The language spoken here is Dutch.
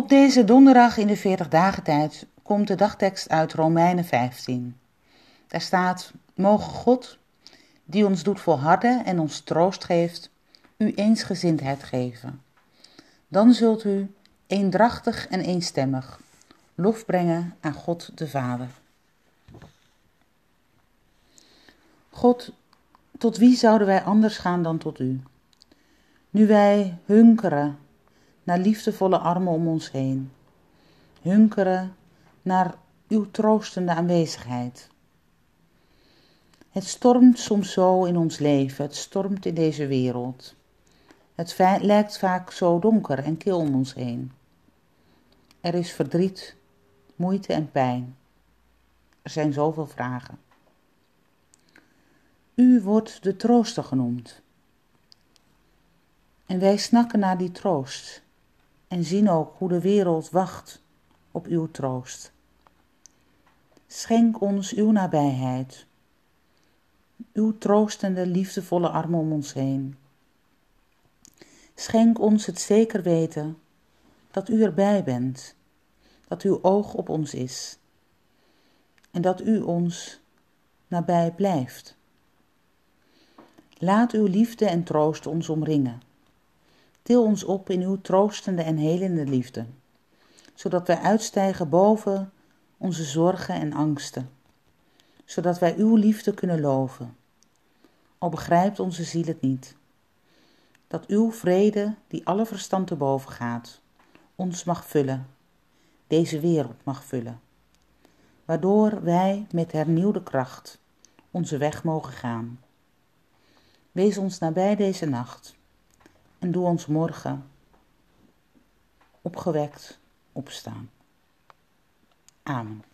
Op deze donderdag in de 40 dagen tijd komt de dagtekst uit Romeinen 15. Daar staat: Mogen God, die ons doet volharden en ons troost geeft, u eensgezindheid geven. Dan zult u eendrachtig en eenstemmig lof brengen aan God de Vader. God, tot wie zouden wij anders gaan dan tot u? Nu wij hunkeren naar liefdevolle armen om ons heen, hunkeren naar uw troostende aanwezigheid. Het stormt soms zo in ons leven, het stormt in deze wereld. Het lijkt vaak zo donker en kil om ons heen. Er is verdriet, moeite en pijn. Er zijn zoveel vragen. U wordt de trooster genoemd. En wij snakken naar die troost en zien ook hoe de wereld wacht op uw troost. Schenk ons uw nabijheid, uw troostende, liefdevolle armen om ons heen. Schenk ons het zeker weten dat u erbij bent, dat uw oog op ons is en dat u ons nabij blijft. Laat uw liefde en troost ons omringen. Til ons op in uw troostende en helende liefde, zodat wij uitstijgen boven onze zorgen en angsten, zodat wij uw liefde kunnen loven. Al begrijpt onze ziel het niet. Dat uw vrede, die alle verstand te boven gaat, ons mag vullen, deze wereld mag vullen, waardoor wij met hernieuwde kracht onze weg mogen gaan. Wees ons nabij deze nacht en doe ons morgen opgewekt opstaan. Amen.